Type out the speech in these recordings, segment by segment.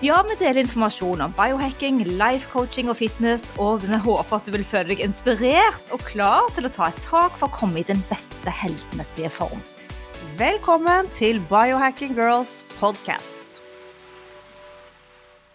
Ja, vi deler informasjon om biohacking, life coaching og fitness, og vi håper at du vil føle deg inspirert og klar til å ta et tak for å komme i den beste helsemessige form. Velkommen til Biohacking Girls podcast.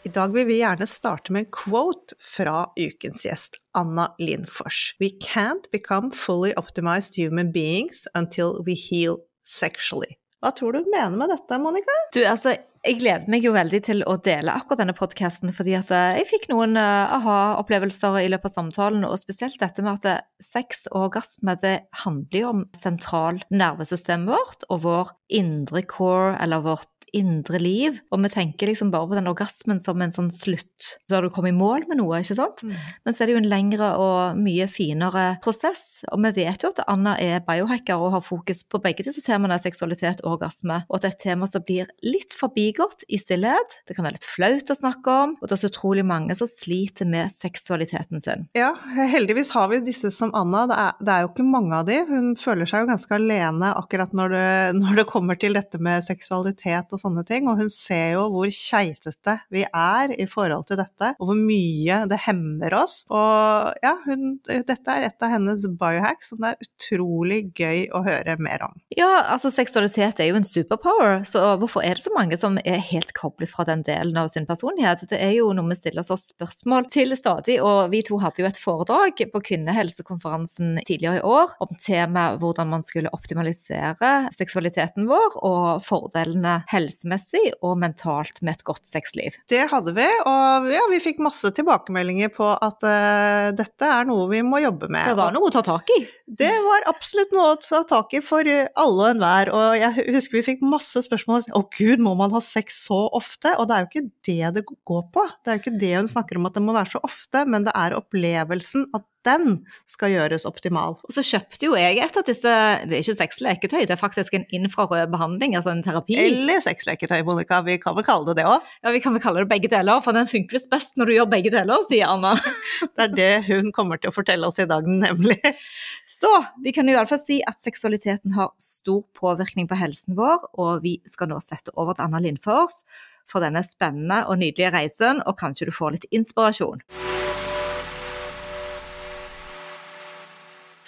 I dag vil vi gjerne starte med en quote fra ukens gjest, Anna Lindfors. We can't become fully optimized human beings until we heal sexually. Hva tror du mener med dette, Monica? Du, altså, jeg gleder meg jo veldig til å dele akkurat denne podkasten, fordi at eh, jeg fikk noen uh, aha-opplevelser i løpet av samtalen, og spesielt dette med at eh, sex og orgasme det handler jo om sentralnervesystemet vårt og vår indre core, eller vårt indre liv. Og vi tenker liksom bare på den orgasmen som en sånn slutt, da du kommer i mål med noe, ikke sant. Mm. Men så er det jo en lengre og mye finere prosess. Og vi vet jo at Anna er biohacker og har fokus på begge disse temaene, seksualitet og orgasme, og at det er et tema som blir litt forbigått i stillhet. Det kan være litt flaut å snakke om, og det er så utrolig mange som sliter med seksualiteten sin. Ja, heldigvis har vi disse som Anna. Det er, det er jo ikke mange av de. Hun føler seg jo ganske alene akkurat når det, når det kommer til dette med seksualitet og sånne ting, og hun ser jo hvor keitete vi er i forhold til dette, og hvor mye det hemmer oss. Og ja, hun, dette er et av hennes biohacks som det er utrolig gøy å høre mer om. Ja, altså seksualitet er jo en superpower, så hvorfor er det så mange som er helt koblet fra den delen av sin personlighet? Det er jo noe vi stiller oss spørsmål til stadig, og vi to hadde jo et foredrag på kvinnehelsekonferansen tidligere i år om temaet hvordan man skulle optimalisere seksualiteten vår og fordelene helse helsemessig og mentalt med et godt sexliv. Det hadde vi, og ja, vi fikk masse tilbakemeldinger på at uh, dette er noe vi må jobbe med. Det var noe å ta tak i? Det var absolutt noe å ta tak i for alle og enhver. Og jeg husker vi fikk masse spørsmål. Å gud, må man ha sex så ofte? Og det er jo ikke det det går på. Det er jo ikke det hun snakker om at det må være så ofte, men det er opplevelsen at den skal gjøres optimal. Og så kjøpte jo jeg et av disse, det er ikke sexleketøy, det er faktisk en infrarød behandling, altså en terapi. Eller sexleketøy, Monica, vi kan vel kalle det det òg? Ja, vi kan vel kalle det begge deler, for den funker visst best når du gjør begge deler, sier Anna. det er det hun kommer til å fortelle oss i dag, nemlig. Så vi kan jo iallfall si at seksualiteten har stor påvirkning på helsen vår, og vi skal nå sette over til Anna Lindfors for denne spennende og nydelige reisen, og kanskje du får litt inspirasjon.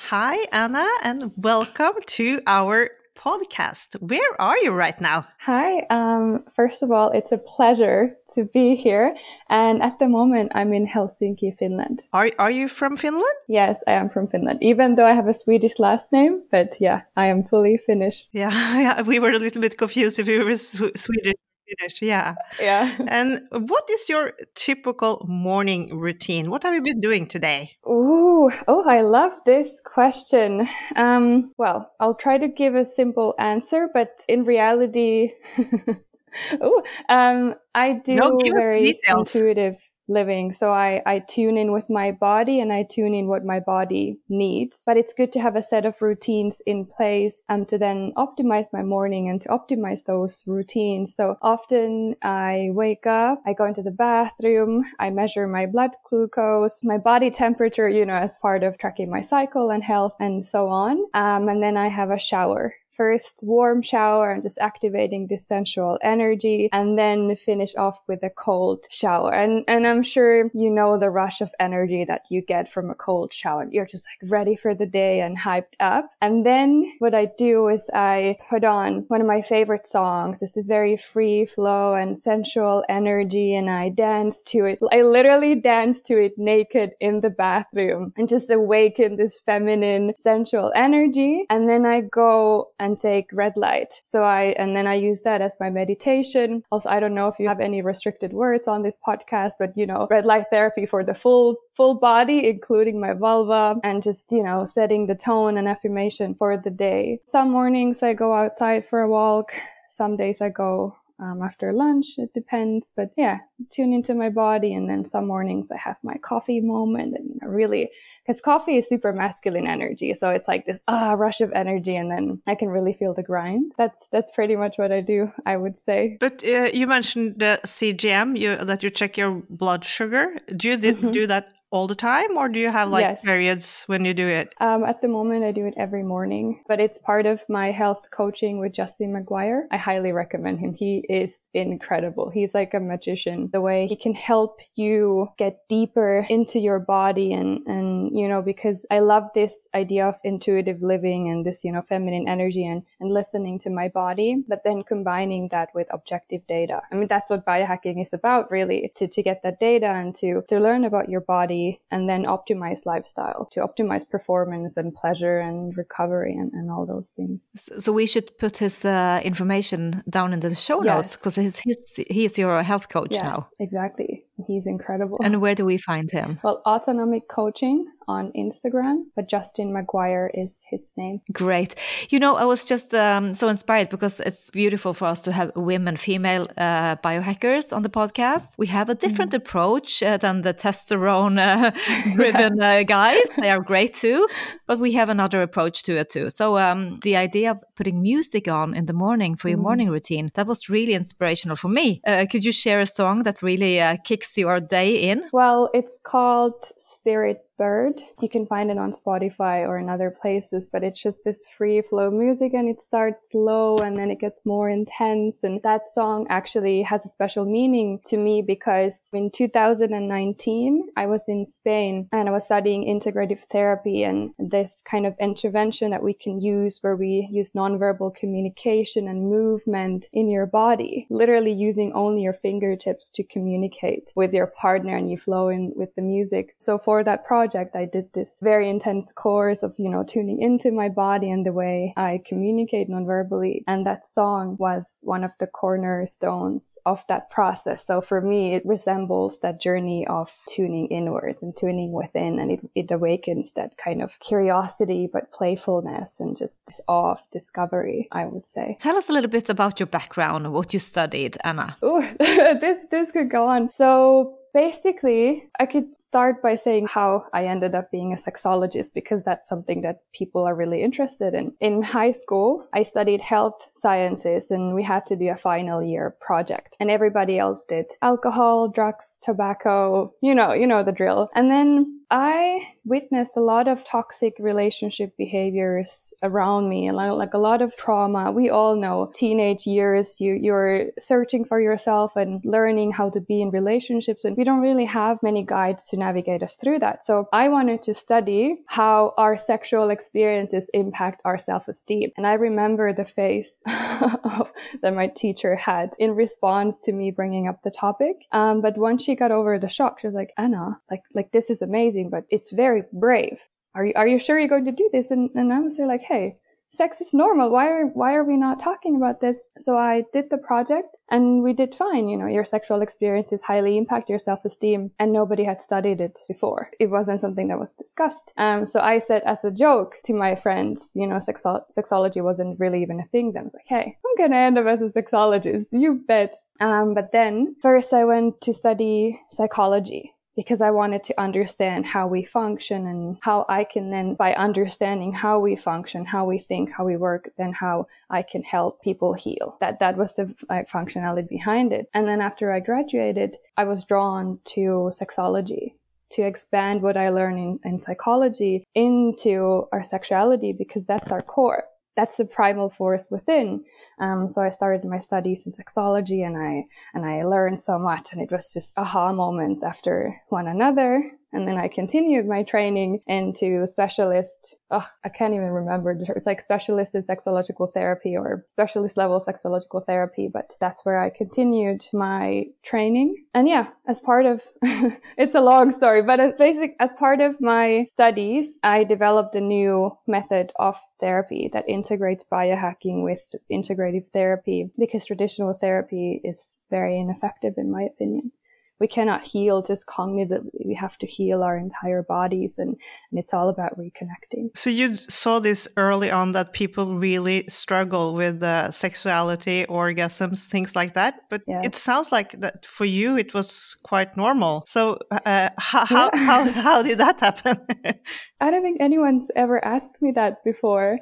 Hi, Anna, and welcome to our podcast. Where are you right now? Hi. Um, first of all, it's a pleasure to be here. And at the moment, I'm in Helsinki, Finland. Are, are you from Finland? Yes, I am from Finland, even though I have a Swedish last name. But yeah, I am fully Finnish. Yeah, yeah we were a little bit confused if you were Swedish Swedish, yeah. Yeah. And what is your typical morning routine? What have you been doing today? Ooh, oh, I love this question. Um, well, I'll try to give a simple answer, but in reality, oh, um, I do no, very intuitive living. So I, I tune in with my body and I tune in what my body needs. But it's good to have a set of routines in place and to then optimize my morning and to optimize those routines. So often I wake up, I go into the bathroom, I measure my blood glucose, my body temperature, you know, as part of tracking my cycle and health and so on. Um, and then I have a shower first warm shower and just activating this sensual energy and then finish off with a cold shower. And, and I'm sure you know the rush of energy that you get from a cold shower. You're just like ready for the day and hyped up. And then what I do is I put on one of my favorite songs. This is very free flow and sensual energy and I dance to it. I literally dance to it naked in the bathroom and just awaken this feminine sensual energy. And then I go and and take red light. So I, and then I use that as my meditation. Also, I don't know if you have any restricted words on this podcast, but you know, red light therapy for the full, full body, including my vulva and just, you know, setting the tone and affirmation for the day. Some mornings I go outside for a walk. Some days I go um, after lunch. It depends, but yeah, tune into my body. And then some mornings I have my coffee moment and you know, really, because coffee is super masculine energy. So it's like this ah rush of energy, and then I can really feel the grind. That's that's pretty much what I do. I would say. But uh, you mentioned the CGM, you, that you check your blood sugar. Do you mm-hmm. do that all the time or do you have like yes. periods when you do it? Um, at the moment i do it every morning but it's part of my health coaching with justin mcguire. I highly recommend him. He is incredible. He's like a magician. The way he can help you get deeper into your body and and you know because i love this idea of intuitive living and this you know feminine energy and and listening to my body but then combining that with objective data. I mean that's what biohacking is about really to to get that data and to to learn about your body body and then optimize lifestyle to optimize performance and pleasure and recovery and, and all those things. So we should put his uh, information down in the show yes. notes because he's, he's, he's your health coach yes, now. Exactly. He's incredible. And where do we find him? Well, Autonomic Coaching on Instagram, but Justin McGuire is his name. Great. You know, I was just um, so inspired because it's beautiful for us to have women, female uh, biohackers on the podcast. We have a different mm. approach uh, than the testosterone uh, driven uh, guys. They are great too, but we have another approach to it too. So um, the idea of putting music on in the morning for your mm. morning routine, that was really inspirational for me. Uh, could you share a song that really uh, your day in? Well, it's called Spirit Bird. You can find it on Spotify or in other places, but it's just this free flow music and it starts slow and then it gets more intense. And that song actually has a special meaning to me because in 2019, I was in Spain and I was studying integrative therapy and this kind of intervention that we can use where we use nonverbal communication and movement in your body, literally using only your fingertips to communicate with your partner and you flow in with the music. So for that project, project, I did this very intense course of, you know, tuning into my body and the way I communicate nonverbally. And that song was one of the cornerstones of that process. So for me, it resembles that journey of tuning inwards and tuning within. And it, it awakens that kind of curiosity, but playfulness and just this awe of discovery, I would say. Tell us a little bit about your background, what you studied, Anna. Oh, this, this could go on. So basically, I could start by saying how I ended up being a sexologist because that's something that people are really interested in. In high school, I studied health sciences and we had to do a final year project and everybody else did alcohol, drugs, tobacco, you know, you know the drill. And then I witnessed a lot of toxic relationship behaviors around me, like a lot of trauma. We all know teenage years, you, you're searching for yourself and learning how to be in relationships. And we don't really have many guides to navigate us through that. So I wanted to study how our sexual experiences impact our self-esteem. And I remember the face that my teacher had in response to me bringing up the topic. Um, but once she got over the shock, she was like, Anna, like, like this is amazing amazing, but it's very brave. Are you, are you sure you're going to do this? And, and I was like, hey, sex is normal. Why are, why are we not talking about this? So I did the project and we did fine. You know, your sexual experiences highly impact your self-esteem and nobody had studied it before. It wasn't something that was discussed. Um, so I said as a joke to my friends, you know, sexo- sexology wasn't really even a thing then. I was like, hey, I'm going to end up as a sexologist. You bet. Um, but then first I went to study psychology because I wanted to understand how we function and how I can then, by understanding how we function, how we think, how we work, then how I can help people heal. That, that was the like, functionality behind it. And then after I graduated, I was drawn to sexology to expand what I learned in, in psychology into our sexuality because that's our core that's the primal force within. Um, so I started my studies in sexology and I, and I learned so much and it was just aha moments after one another. And then I continued my training into specialist. Oh, I can't even remember. It's like specialist in sexological therapy or specialist level sexological therapy, but that's where I continued my training. And yeah, as part of, it's a long story, but as basic, as part of my studies, I developed a new method of therapy that integrates biohacking with integrative therapy because traditional therapy is very ineffective in my opinion. We cannot heal just cognitively. We have to heal our entire bodies and, and it's all about reconnecting. So you saw this early on that people really struggle with uh, sexuality, orgasms, things like that. But yes. it sounds like that for you it was quite normal. So uh, how, how, how, how did that happen? I don't think anyone's ever asked me that before.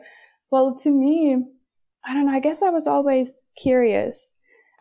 Well, to me, I don't know. I guess I was always curious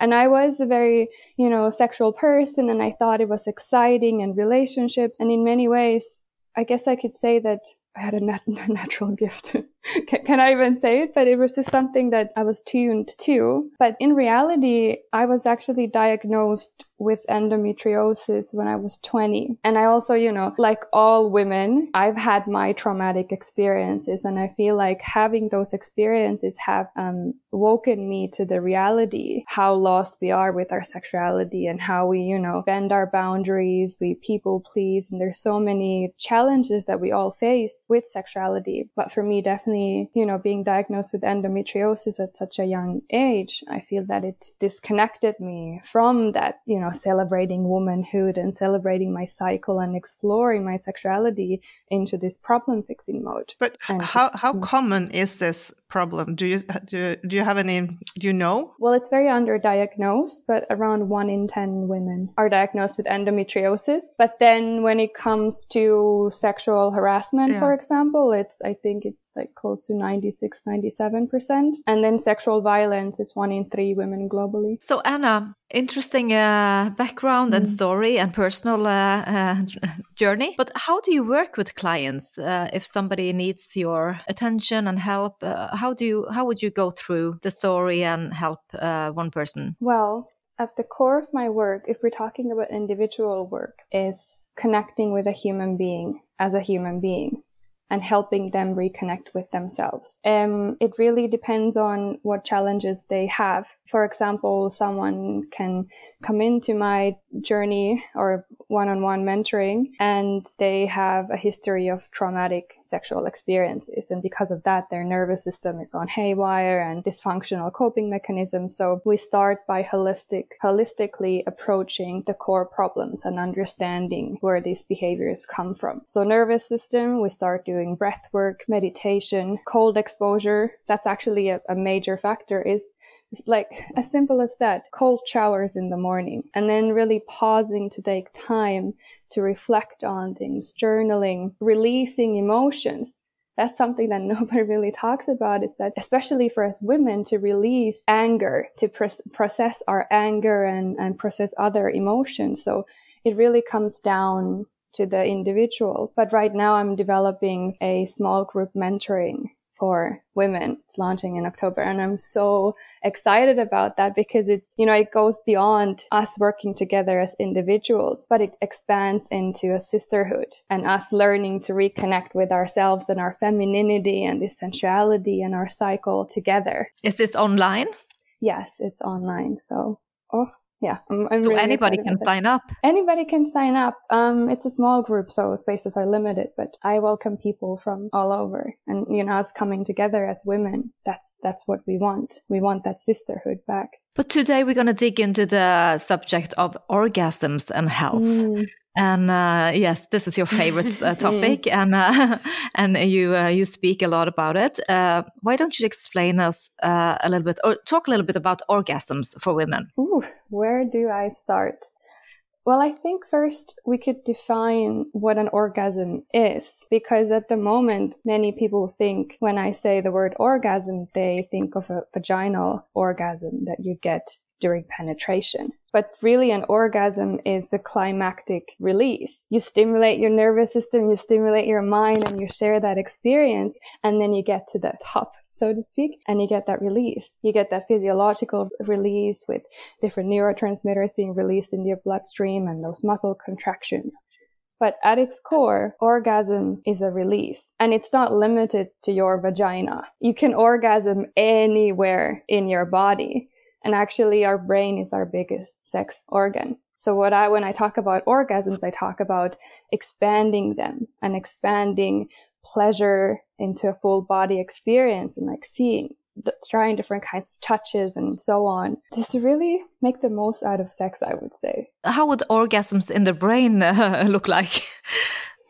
and I was a very, you know, sexual person and I thought it was exciting and relationships. And in many ways, I guess I could say that I had a nat- natural gift. can, can, I even say it? But it was just something that I was tuned to. But in reality, I was actually diagnosed with endometriosis when I was 20. And I also, you know, like all women, I've had my traumatic experiences and I feel like having those experiences have um, woken me to the reality, how lost we are with our sexuality and how we, you know, bend our boundaries, we people please. And there's so many challenges that we all face with sexuality. But for me, definitely, you know, being diagnosed with endometriosis at such a young age, I feel that it disconnected me from that, you know, celebrating womanhood and celebrating my cycle and exploring my sexuality into this problem fixing mode. But how, just, how common is this problem? Do you, do, do you have any, do you know? Well, it's very underdiagnosed, but around one in 10 women are diagnosed with endometriosis. But then when it comes to sexual harassment, yeah. for example, it's, I think it's like close to 96, 97%. And then sexual violence is one in three women globally. So Anna, interesting uh, background mm. and story and personal uh, uh, journey. But how do you work with clients uh, if somebody needs your attention and help? Uh, how do you how would you go through the story and help uh, one person? Well. At the core of my work, if we're talking about individual work, is connecting with a human being as a human being and helping them reconnect with themselves. Um, it really depends on what challenges they have. For example, someone can come into my journey or one-on-one mentoring and they have a history of traumatic sexual experiences. And because of that, their nervous system is on haywire and dysfunctional coping mechanisms. So we start by holistic, holistically approaching the core problems and understanding where these behaviors come from. So nervous system, we start doing breath work, meditation, cold exposure. That's actually a, a major factor is like as simple as that cold showers in the morning and then really pausing to take time to reflect on things, journaling, releasing emotions. That's something that nobody really talks about is that, especially for us women, to release anger, to pr- process our anger and, and process other emotions. So it really comes down to the individual. But right now I'm developing a small group mentoring for women. It's launching in October. And I'm so excited about that because it's, you know, it goes beyond us working together as individuals, but it expands into a sisterhood and us learning to reconnect with ourselves and our femininity and this sensuality and our cycle together. Is this online? Yes, it's online. So, oh, yeah, I'm, I'm so really anybody can sign up. Anybody can sign up. Um, it's a small group, so spaces are limited, but I welcome people from all over, and you know, us coming together as women. That's that's what we want. We want that sisterhood back. But today we're going to dig into the subject of orgasms and health. Mm. And uh, yes, this is your favorite uh, topic, and uh, and you uh, you speak a lot about it. Uh, why don't you explain us uh, a little bit, or talk a little bit about orgasms for women? Ooh, where do I start? Well, I think first we could define what an orgasm is, because at the moment, many people think when I say the word orgasm, they think of a vaginal orgasm that you get during penetration. But really an orgasm is a climactic release. You stimulate your nervous system, you stimulate your mind and you share that experience and then you get to the top so to speak, and you get that release. You get that physiological release with different neurotransmitters being released in your bloodstream and those muscle contractions. But at its core, orgasm is a release and it's not limited to your vagina. You can orgasm anywhere in your body. And actually our brain is our biggest sex organ. So what I, when I talk about orgasms, I talk about expanding them and expanding pleasure into a full body experience and like seeing trying different kinds of touches and so on, just to really make the most out of sex, I would say. How would orgasms in the brain uh, look like?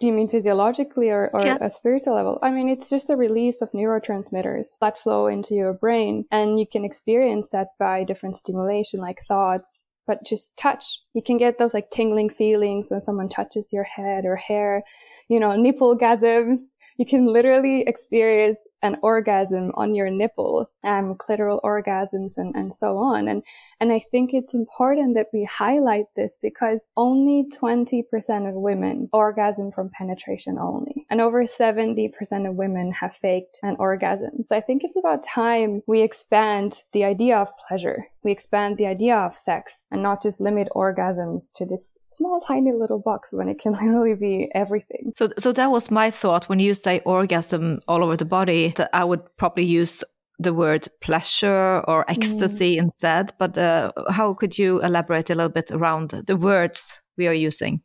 Do you mean physiologically or, or a spiritual level? I mean, it's just a release of neurotransmitters that flow into your brain, and you can experience that by different stimulation, like thoughts, but just touch. You can get those like tingling feelings when someone touches your head or hair, you know, nipple gasms. You can literally experience an orgasm on your nipples, um, clitoral orgasms and, and so on. And, and I think it's important that we highlight this because only 20% of women orgasm from penetration only. And over 70% of women have faked an orgasm. So I think it's about time we expand the idea of pleasure. We expand the idea of sex and not just limit orgasms to this small, tiny little box when it can literally be everything. So, so that was my thought when you say orgasm all over the body that I would probably use the word pleasure or ecstasy mm. instead. But uh, how could you elaborate a little bit around the words we are using?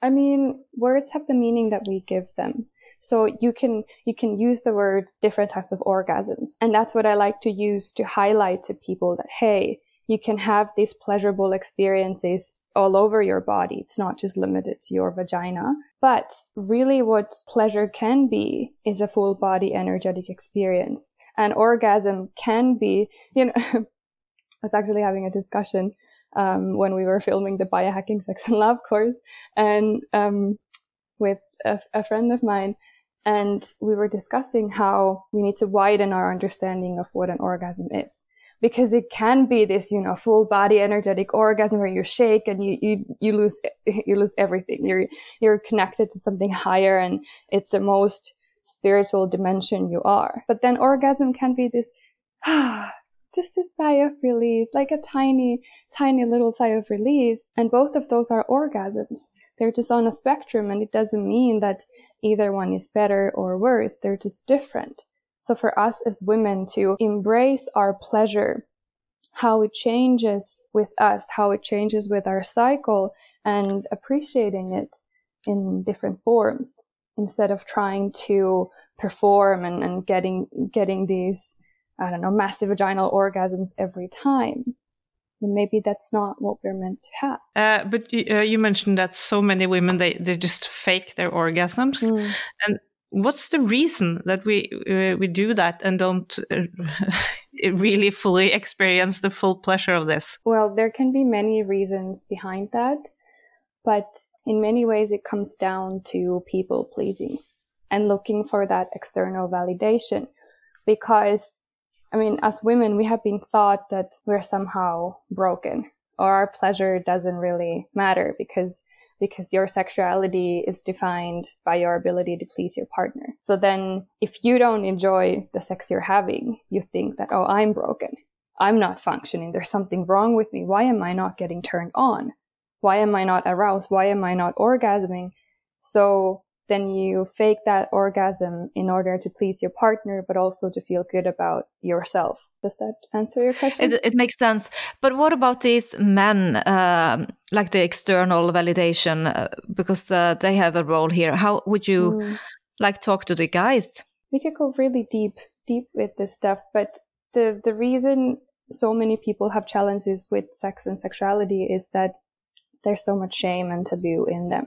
I mean, words have the meaning that we give them. So you can, you can use the words different types of orgasms. And that's what I like to use to highlight to people that, hey, you can have these pleasurable experiences all over your body. It's not just limited to your vagina. But really what pleasure can be is a full body energetic experience. And orgasm can be, you know, I was actually having a discussion um, when we were filming the biohacking sex and love course and um, with a, a friend of mine and we were discussing how we need to widen our understanding of what an orgasm is because it can be this, you know, full body energetic orgasm where you shake and you, you, you lose, you lose everything. You're, you're connected to something higher and it's the most spiritual dimension you are. But then orgasm can be this, ah, just a sigh of release, like a tiny, tiny little sigh of release. And both of those are orgasms. They're just on a spectrum and it doesn't mean that either one is better or worse. They're just different. So for us as women to embrace our pleasure, how it changes with us, how it changes with our cycle and appreciating it in different forms instead of trying to perform and, and getting, getting these, I don't know, massive vaginal orgasms every time. Maybe that's not what we're meant to have. Uh, but uh, you mentioned that so many women they, they just fake their orgasms, mm. and what's the reason that we uh, we do that and don't uh, really fully experience the full pleasure of this? Well there can be many reasons behind that but in many ways it comes down to people pleasing and looking for that external validation. Because i mean as women we have been thought that we're somehow broken or our pleasure doesn't really matter because because your sexuality is defined by your ability to please your partner. So then if you don't enjoy the sex you're having, you think that, oh, I'm broken. I'm not functioning. There's something wrong with me. Why am I not getting turned on? Why am I not aroused? Why am I not orgasming? So then you fake that orgasm in order to please your partner, but also to feel good about yourself. Does that answer your question? It, it makes sense. But what about these men, uh, like the external validation, uh, because uh, they have a role here? How would you mm. like talk to the guys? We could go really deep, deep with this stuff, but the the reason so many people have challenges with sex and sexuality is that there's so much shame and taboo in them.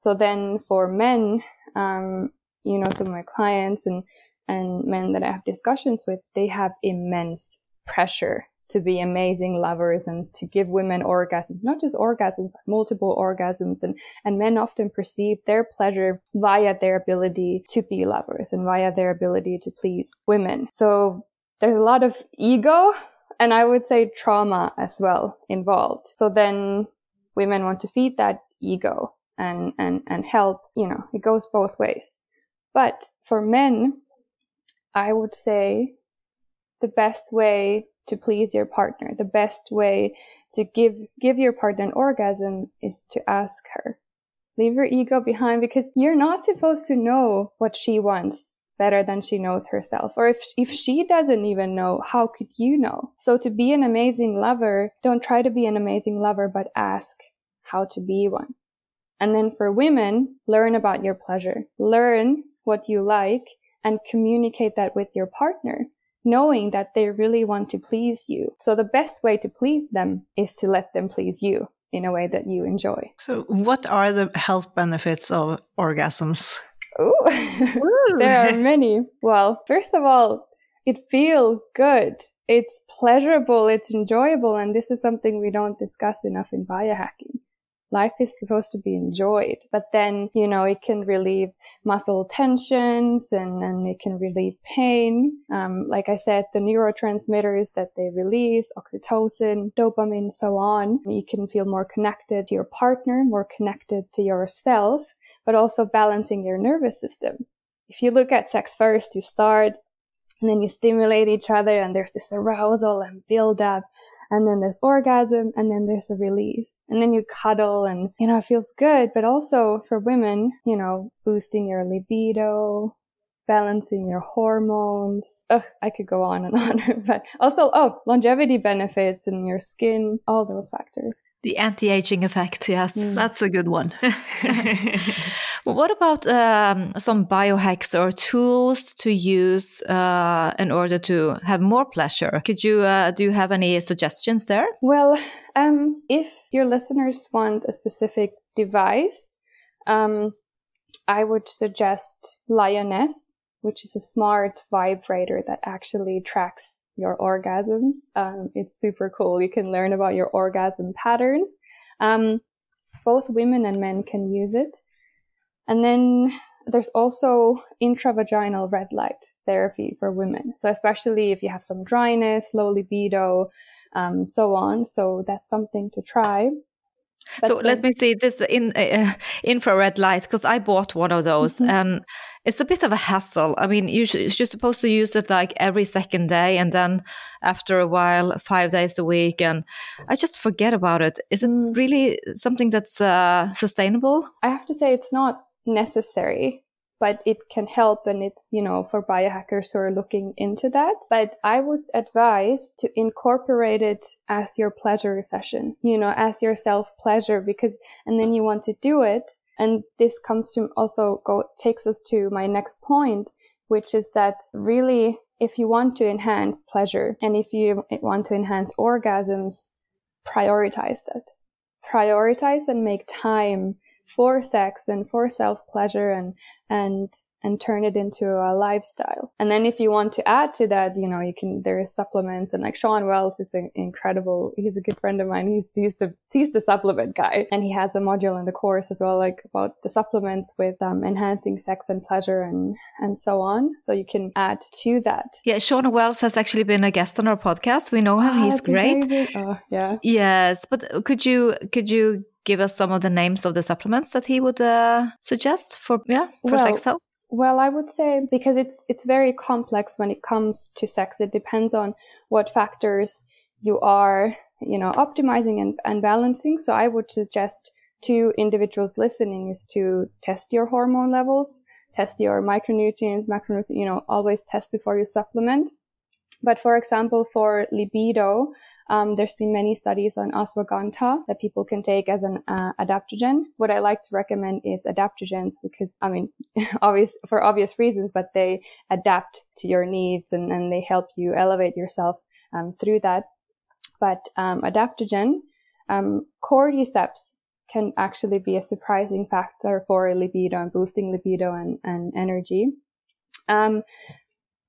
So then for men, um, you know, some of my clients and, and men that I have discussions with, they have immense pressure to be amazing lovers and to give women orgasms, not just orgasms, but multiple orgasms. And, and men often perceive their pleasure via their ability to be lovers and via their ability to please women. So there's a lot of ego and I would say trauma as well involved. So then women want to feed that ego and, and, and help, you know, it goes both ways. But for men, I would say the best way to please your partner, the best way to give, give your partner an orgasm is to ask her. Leave your ego behind because you're not supposed to know what she wants better than she knows herself. Or if, if she doesn't even know, how could you know? So to be an amazing lover, don't try to be an amazing lover, but ask how to be one. And then for women, learn about your pleasure. Learn what you like and communicate that with your partner. knowing that they really want to please you. So the best way to please them is to let them please you in a way that you enjoy. So, what are the health benefits of orgasms? Ooh, there are many. Well, first of all, it feels good. It's pleasurable. It's enjoyable. And this is something we don't discuss enough in biohacking life is supposed to be enjoyed. But then, you know, it can relieve muscle tensions and, and it can relieve pain. Um, like I said, the neurotransmitters that they release, oxytocin, dopamine, so on. You can feel more connected to your partner, more connected to yourself, but also balancing your nervous system. If you look at sex first, you start and then you stimulate each other and there's this arousal and build up and then there's orgasm and then there's a release. And then you cuddle and you know it feels good but also for women you know boosting your libido balancing your hormones. Ugh, I could go on and on, but also, oh, longevity benefits in your skin, all those factors. The anti-aging effect, yes, mm. that's a good one. well, what about um, some biohacks or tools to use uh, in order to have more pleasure? Could you uh, do you have any suggestions there? Well, um, if your listeners want a specific device, um, I would suggest Lioness which is a smart vibrator that actually tracks your orgasms. Um, it's super cool. You can learn about your orgasm patterns. Um, both women and men can use it. And then there's also intravaginal red light therapy for women. So especially if you have some dryness, low libido, um, so on. So that's something to try. But so let me see this in uh, infrared light because I bought one of those mm -hmm. and it's a bit of a hassle. I mean, you should, you're supposed to use it like every second day and then after a while, five days a week, and I just forget about it. Is it mm. really something that's uh, sustainable? I have to say it's not necessary but it can help and it's, you know, for biohackers who are looking into that. But I would advise to incorporate it as your pleasure session, you know, as your self pleasure because, and then you want to do it. And this comes to also go, takes us to my next point, which is that really, if you want to enhance pleasure and if you want to enhance orgasms, prioritize that. Prioritize and make time for sex and for self pleasure and and and turn it into a lifestyle. And then if you want to add to that, you know, you can, there is supplements and like Shawn Wells is an incredible. He's a good friend of mine. He's, he's the, he's the supplement guy and he has a module in the course as well, like about the supplements with, um, enhancing sex and pleasure and, and so on. So you can add to that. Yeah. Shawn Wells has actually been a guest on our podcast. We know him. Oh, he's great. Oh, yeah. Yes. But could you, could you give us some of the names of the supplements that he would uh, suggest for yeah for well, sex health? Well, I would say because it's it's very complex when it comes to sex. It depends on what factors you are, you know, optimizing and, and balancing. So I would suggest to individuals listening is to test your hormone levels, test your micronutrients, macronutrients, you know, always test before you supplement. But for example, for libido, um, there's been many studies on ashwagandha that people can take as an uh, adaptogen. What I like to recommend is adaptogens because, I mean, obvious for obvious reasons, but they adapt to your needs and, and they help you elevate yourself um, through that. But um, adaptogen, um, cordyceps can actually be a surprising factor for libido and boosting libido and, and energy. Um,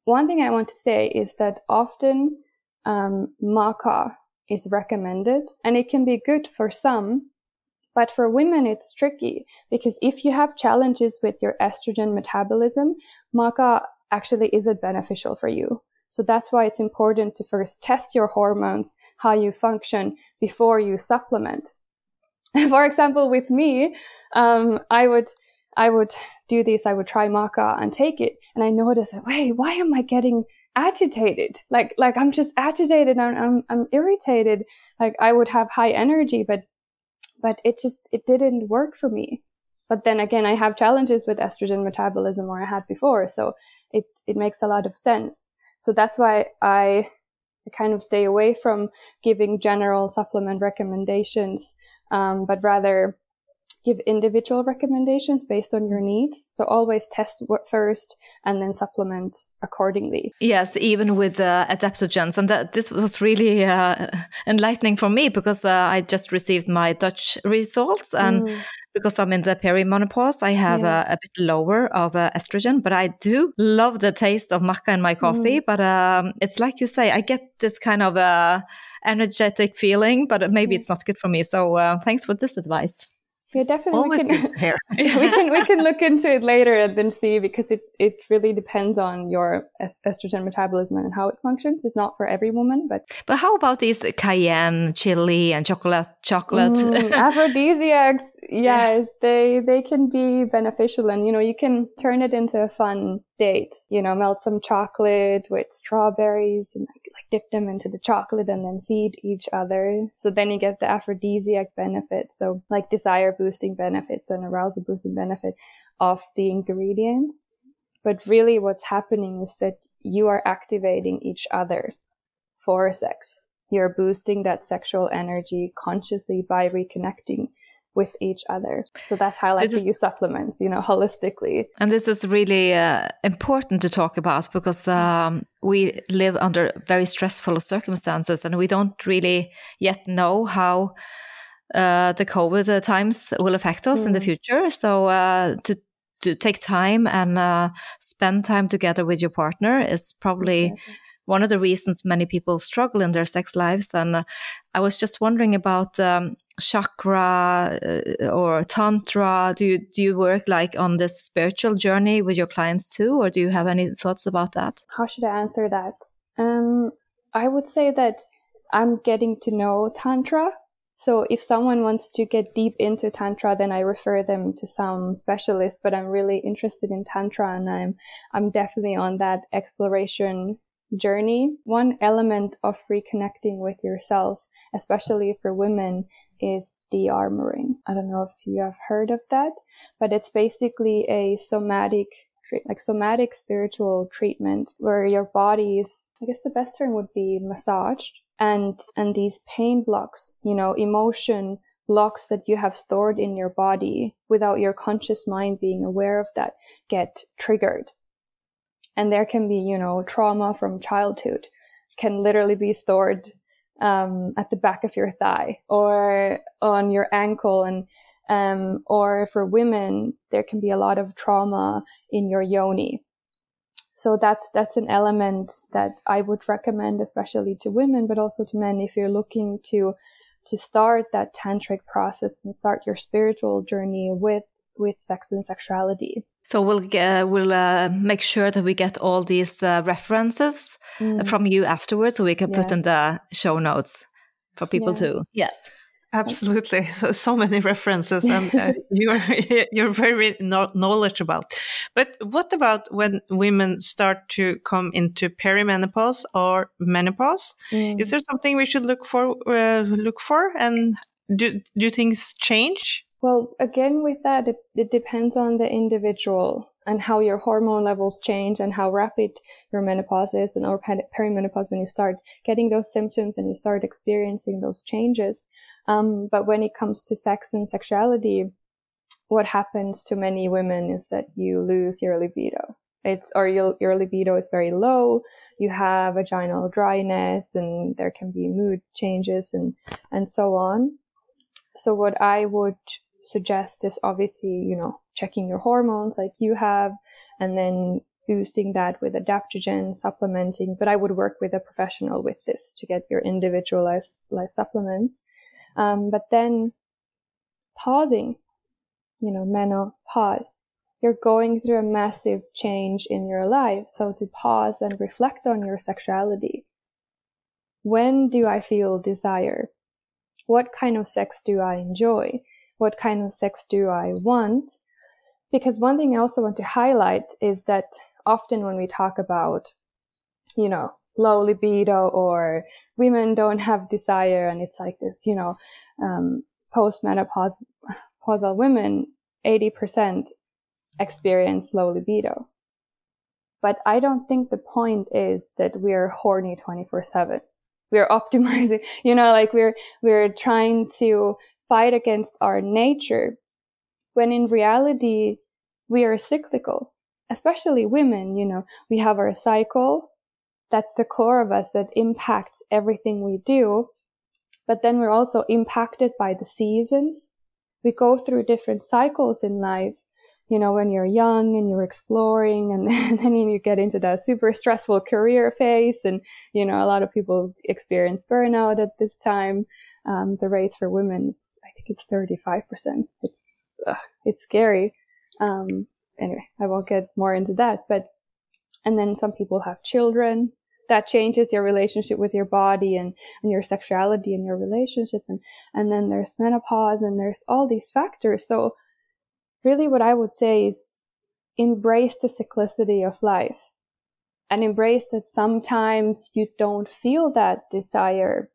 one thing I want to say is that often um, maca is recommended and it can be good for some. But for women, it's tricky because if you have challenges with your estrogen metabolism, maca actually isn't beneficial for you. So that's why it's important to first test your hormones, how you function before you supplement. for example, with me, um, I would, I would do this. I would try maca and take it. And I noticed wait, why am I getting agitated. Like like i'm just agitated and I'm, I'm irritated. Like i would have high energy but but it just it didn't work for me. But then again i have challenges with estrogen metabolism or i had before so it it makes a lot of sense. So that's why i kind of stay away from giving general supplement recommendations um, but rather give individual recommendations based on your needs. So always test first and then supplement accordingly. Yes, even with uh, adaptogens. And that, this was really uh, enlightening for me because uh, I just received my Dutch results. And mm. because I'm in the perimenopause, I have yeah. a, a, bit lower of uh, estrogen, but I do love the taste of maca in my coffee. Mm. But um, it's like you say, I get this kind of uh, energetic feeling, but maybe it's not good for me. So uh, thanks for this advice. Yeah, definitely. we can, we can we can look into it later and then see because it, it really depends on your estrogen metabolism and how it functions. It's not for every woman, but but how about these cayenne, chili, and chocolate chocolate mm, aphrodisiacs? Yes, they they can be beneficial, and you know you can turn it into a fun date. You know, melt some chocolate with strawberries and dip them into the chocolate and then feed each other. So then you get the aphrodisiac benefits. So like desire boosting benefits and arousal boosting benefit of the ingredients. But really what's happening is that you are activating each other for sex. You're boosting that sexual energy consciously by reconnecting with each other. So that's how I like this to use supplements, you know, holistically. And this is really uh, important to talk about because um, we live under very stressful circumstances and we don't really yet know how uh, the COVID uh, times will affect us mm. in the mm. future. So uh, to to take time and uh, spend time together with your partner is probably. Exactly one of the reasons many people struggle in their sex lives. And uh, I was just wondering about um, chakra uh, or tantra. Do you do you work like on this spiritual journey with your clients too, or do you have any thoughts about that? How should I answer that? Um, I would say that I'm getting to know tantra. So if someone wants to get deep into tantra, then I refer them to some specialist. But I'm really interested in tantra, and I'm I'm definitely on that exploration journey. One element of reconnecting with yourself, especially for women, is de-armoring. I don't know if you have heard of that, but it's basically a somatic like somatic spiritual treatment where your body is I guess the best term would be massaged and and these pain blocks, you know, emotion blocks that you have stored in your body without your conscious mind being aware of that get triggered and there can be, you know, trauma from childhood can literally be stored um, at the back of your thigh or on your ankle and um, or for women there can be a lot of trauma in your yoni so that's that's an element that i would recommend especially to women but also to men if you're looking to to start that tantric process and start your spiritual journey with with sex and sexuality. So we'll get, we'll uh, make sure that we get all these uh, references mm. from you afterwards, so we can yes. put in the show notes for people yeah. too. Yes. Absolutely, so, so many references, and uh, you're you're very knowledgeable. But what about when women start to come into perimenopause or menopause? Mm. Is there something we should look for? Uh, look for, and do do things change? Well, again, with that, it, it depends on the individual and how your hormone levels change and how rapid your menopause is and or perimenopause when you start getting those symptoms and you start experiencing those changes. Um, but when it comes to sex and sexuality, what happens to many women is that you lose your libido. It's, or your, your libido is very low. You have vaginal dryness and there can be mood changes and, and so on. So what I would suggest is obviously, you know, checking your hormones like you have and then boosting that with adaptogen supplementing. But I would work with a professional with this to get your individualized supplements. Um, but then pausing, you know, menopause. You're going through a massive change in your life. So to pause and reflect on your sexuality. When do I feel desire? What kind of sex do I enjoy? What kind of sex do I want? Because one thing I also want to highlight is that often when we talk about, you know, low libido or women don't have desire and it's like this, you know, um, postmenopausal women, 80% experience low libido. But I don't think the point is that we're horny 24 seven. We're optimizing, you know, like we're, we're trying to fight against our nature when in reality, we are cyclical, especially women, you know, we have our cycle. That's the core of us that impacts everything we do. But then we're also impacted by the seasons. We go through different cycles in life. You know, when you're young and you're exploring and then you get into that super stressful career phase. And, you know, a lot of people experience burnout at this time. Um, the rates for women, it's, I think it's 35%. It's, uh, it's scary. Um, anyway, I won't get more into that, but, and then some people have children that changes your relationship with your body and, and your sexuality and your relationship. And, and then there's menopause and there's all these factors. So really what I would say is embrace the cyclicity of life and embrace that sometimes you don't feel that desire.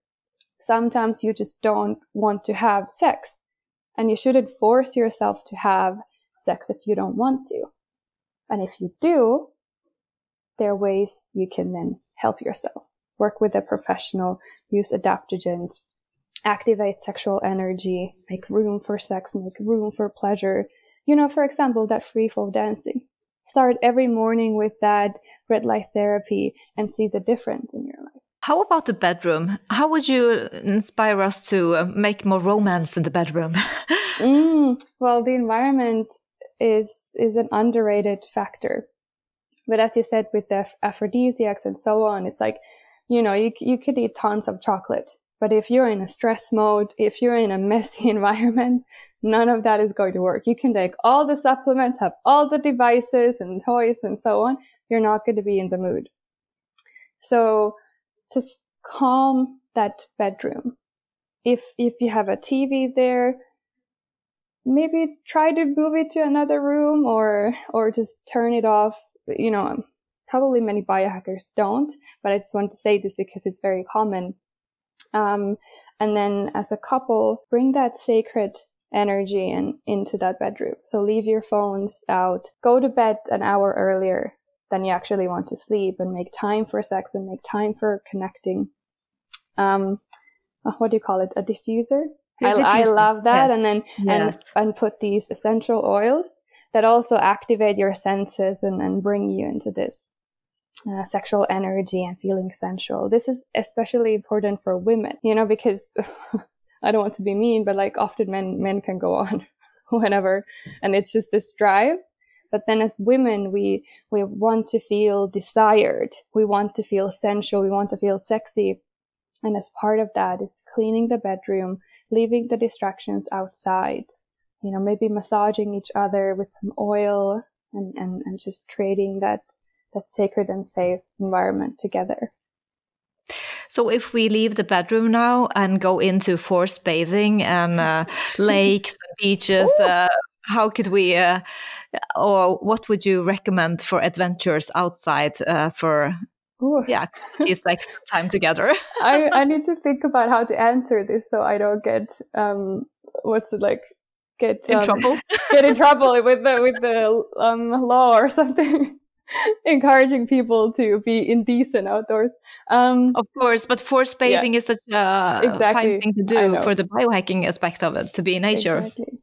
Sometimes you just don't want to have sex and you shouldn't force yourself to have sex if you don't want to. And if you do, there are ways you can then help yourself. Work with a professional, use adaptogens, activate sexual energy, make room for sex, make room for pleasure. You know, for example, that free fall dancing. Start every morning with that red light therapy and see the difference in your life. How about the bedroom? How would you inspire us to uh, make more romance in the bedroom? mm, well, the environment is is an underrated factor. But as you said, with the aphrodisiacs and so on, it's like, you know, you, you could eat tons of chocolate, but if you're in a stress mode, if you're in a messy environment, none of that is going to work. You can take all the supplements, have all the devices and toys and so on. You're not going to be in the mood. So just calm that bedroom. If, if you have a TV there, maybe try to move it to another room or, or just turn it off you know, probably many biohackers don't, but I just want to say this because it's very common. Um, and then as a couple, bring that sacred energy and into that bedroom. So leave your phones out, go to bed an hour earlier than you actually want to sleep and make time for sex and make time for connecting. Um, uh, what do you call it? A diffuser? I, I, love that. And then, yes. and, and put these essential oils that also activate your senses and, and bring you into this uh, sexual energy and feeling sensual. This is especially important for women, you know, because I don't want to be mean, but like often men, men can go on whenever and it's just this drive. But then as women, we, we want to feel desired. We want to feel sensual. We want to feel sexy. And as part of that is cleaning the bedroom, leaving the distractions outside, you know, maybe massaging each other with some oil and, and, and just creating that, that sacred and safe environment together. So if we leave the bedroom now and go into forest bathing and uh, lakes and beaches, uh, how could we, uh, or what would you recommend for adventures outside uh, for, Ooh. yeah, it's like time together? I, I need to think about how to answer this so I don't get, um, what's it like, get in um, trouble get in trouble with the with the um, law or something encouraging people to be indecent outdoors um, of course but forest bathing yeah. is such a exactly. fine thing to do for the biohacking aspect of it to be in nature exactly.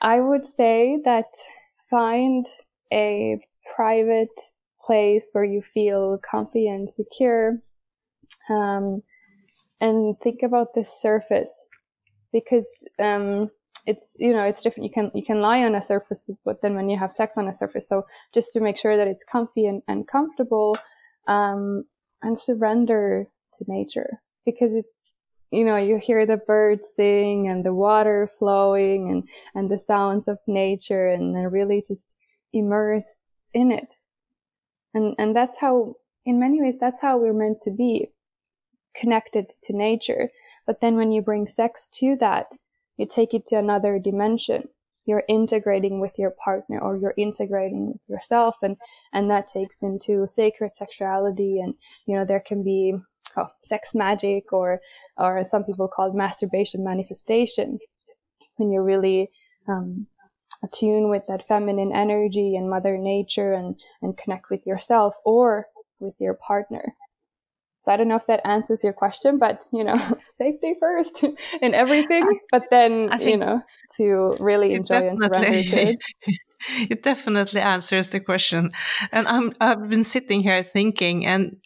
i would say that find a private place where you feel comfy and secure um, and think about the surface because um, it's you know it's different. You can you can lie on a surface but then when you have sex on a surface. So just to make sure that it's comfy and, and comfortable um and surrender to nature. Because it's you know you hear the birds sing and the water flowing and and the sounds of nature and then really just immerse in it. And and that's how in many ways that's how we're meant to be connected to nature. But then when you bring sex to that you take it to another dimension. You're integrating with your partner or you're integrating with yourself and and that takes into sacred sexuality and you know there can be oh, sex magic or or some people call it masturbation manifestation. When you're really um, attune with that feminine energy and mother nature and and connect with yourself or with your partner So I don't know if that answers your question, but you know, safety first in everything, but then you know, to really enjoy and surrender to it. it definitely answers the question. And I'm I've been sitting here thinking and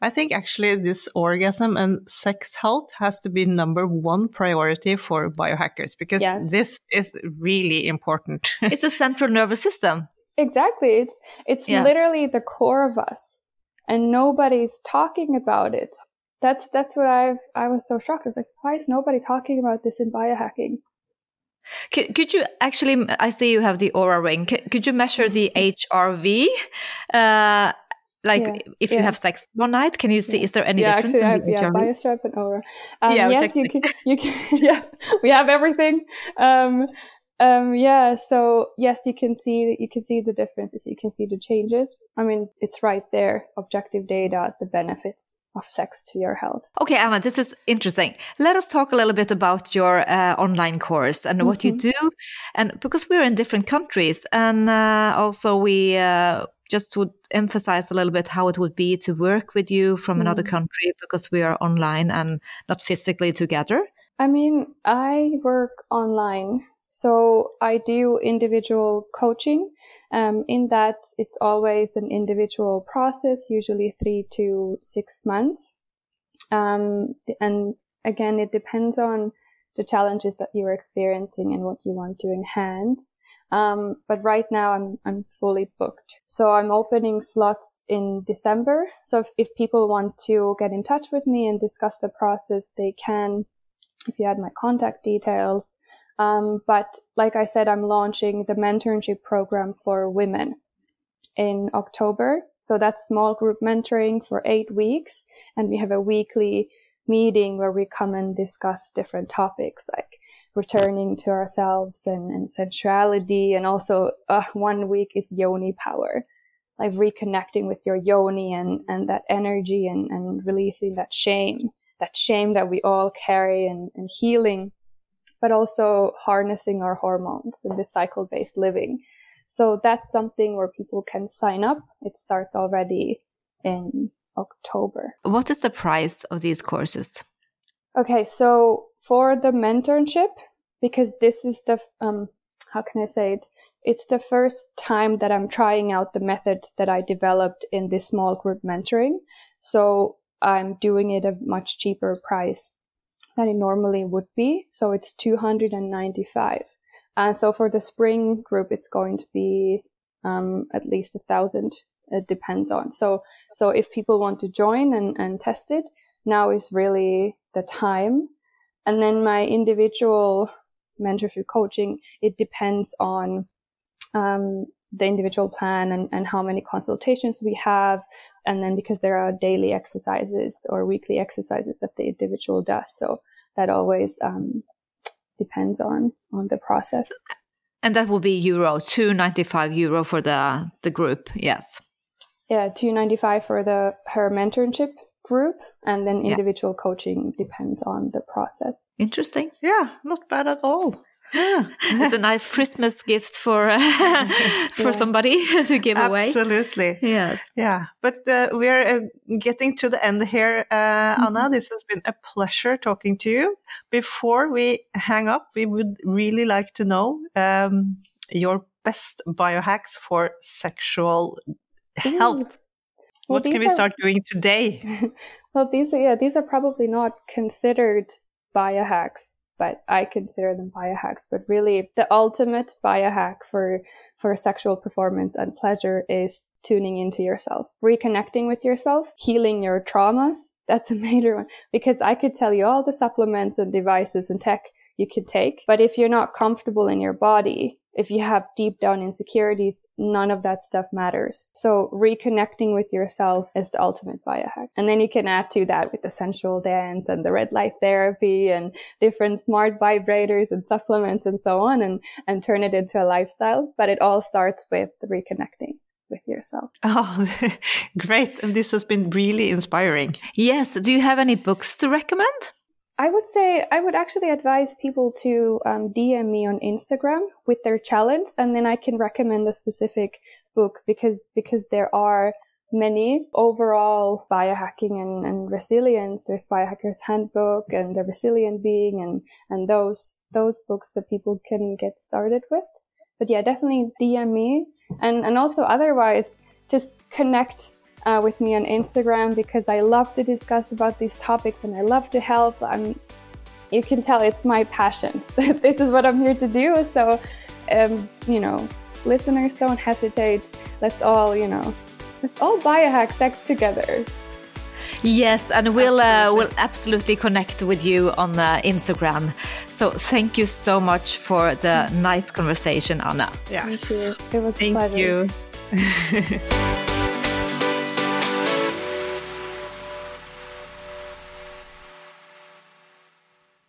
I think actually this orgasm and sex health has to be number one priority for biohackers because yes. this is really important. it's a central nervous system. Exactly. It's it's yes. literally the core of us. And nobody's talking about it. That's that's what I I was so shocked. I was like, why is nobody talking about this in biohacking? Could, could you actually? I see you have the Oura ring. Could, could you measure the HRV? Uh, like yeah, if yeah. you have sex one night, can you see? Yeah. Is there any difference actually, in the yeah, HRV? BioStrap and Oura. Um, yeah, yes, you can. You can. Yeah, we have everything. Um, um, yeah, so yes, you can see that you can see the differences. You can see the changes. I mean, it's right there, objective data, the benefits of sex to your health. Okay, Anna, this is interesting. Let us talk a little bit about your uh, online course and mm -hmm. what you mm-hmm. do, and because we're in different countries, and uh, also we. Uh, just to emphasize a little bit how it would be to work with you from mm. another country because we are online and not physically together. I mean, I work online so I do individual coaching. Um, in that, it's always an individual process, usually three to six months. Um, and again, it depends on the challenges that you're experiencing and what you want to enhance. Um, but right now I'm, I'm fully booked. So I'm opening slots in December. So if, if people want to get in touch with me and discuss the process, they can. If you had my contact details, um, but like I said, I'm launching the mentorship program for women in October. So that's small group mentoring for eight weeks. And we have a weekly meeting where we come and discuss different topics like returning to ourselves and, and sensuality. And also uh, one week is yoni power, like reconnecting with your yoni and, and that energy and, and releasing that shame, that shame that we all carry and, and healing but also harnessing our hormones in this cycle based living. So that's something where people can sign up. It starts already in October. What is the price of these courses? Okay, so for the mentorship, because this is the, um, how can I say it? It's the first time that I'm trying out the method that I developed in this small group mentoring. So I'm doing it a much cheaper price than it normally would be. So it's 295. And so for the spring group, it's going to be um, at least a thousand. It depends on. So so if people want to join and, and test it, now is really the time. And then my individual mentorship coaching, it depends on um, the individual plan and, and how many consultations we have. And then because there are daily exercises or weekly exercises that the individual does. So that always um, depends on, on the process. And that will be euro, 295 euro for the, the group. Yes. Yeah, 295 for the her mentorship group and then individual yeah. coaching depends on the process. Interesting. Yeah, not bad at all. Yeah. it's a nice Christmas gift for uh, for yeah. somebody to give away. Absolutely. Yes. Yeah. But uh, we're uh, getting to the end here, uh, mm-hmm. Anna. This has been a pleasure talking to you. Before we hang up, we would really like to know um, your best biohacks for sexual health. Well, what can we are... start doing today? well, these are yeah, these are probably not considered biohacks but I consider them biohacks. But really, the ultimate biohack for for sexual performance and pleasure is tuning into yourself, reconnecting with yourself, healing your traumas. That's a major one because I could tell you all the supplements and devices and tech you could take, but if you're not comfortable in your body, if you have deep down insecurities, none of that stuff matters. So reconnecting with yourself is the ultimate biohack. And then you can add to that with the sensual dance and the red light therapy and different smart vibrators and supplements and so on and, and turn it into a lifestyle. But it all starts with reconnecting with yourself. Oh, great. And this has been really inspiring. Yes. Do you have any books to recommend? I would say I would actually advise people to um, DM me on Instagram with their challenge, and then I can recommend a specific book because because there are many overall biohacking and, and resilience. There's Biohacker's Handbook and The Resilient Being and, and those, those books that people can get started with. But yeah, definitely DM me and, and also otherwise just connect uh, with me on Instagram because I love to discuss about these topics and I love to help. I'm, you can tell it's my passion. this is what I'm here to do. So, um, you know, listeners, don't hesitate. Let's all, you know, let's all biohack sex together. Yes, and we'll uh, we'll absolutely connect with you on uh, Instagram. So thank you so much for the nice conversation, Anna. Yes, thank you. It was thank pleasure. you.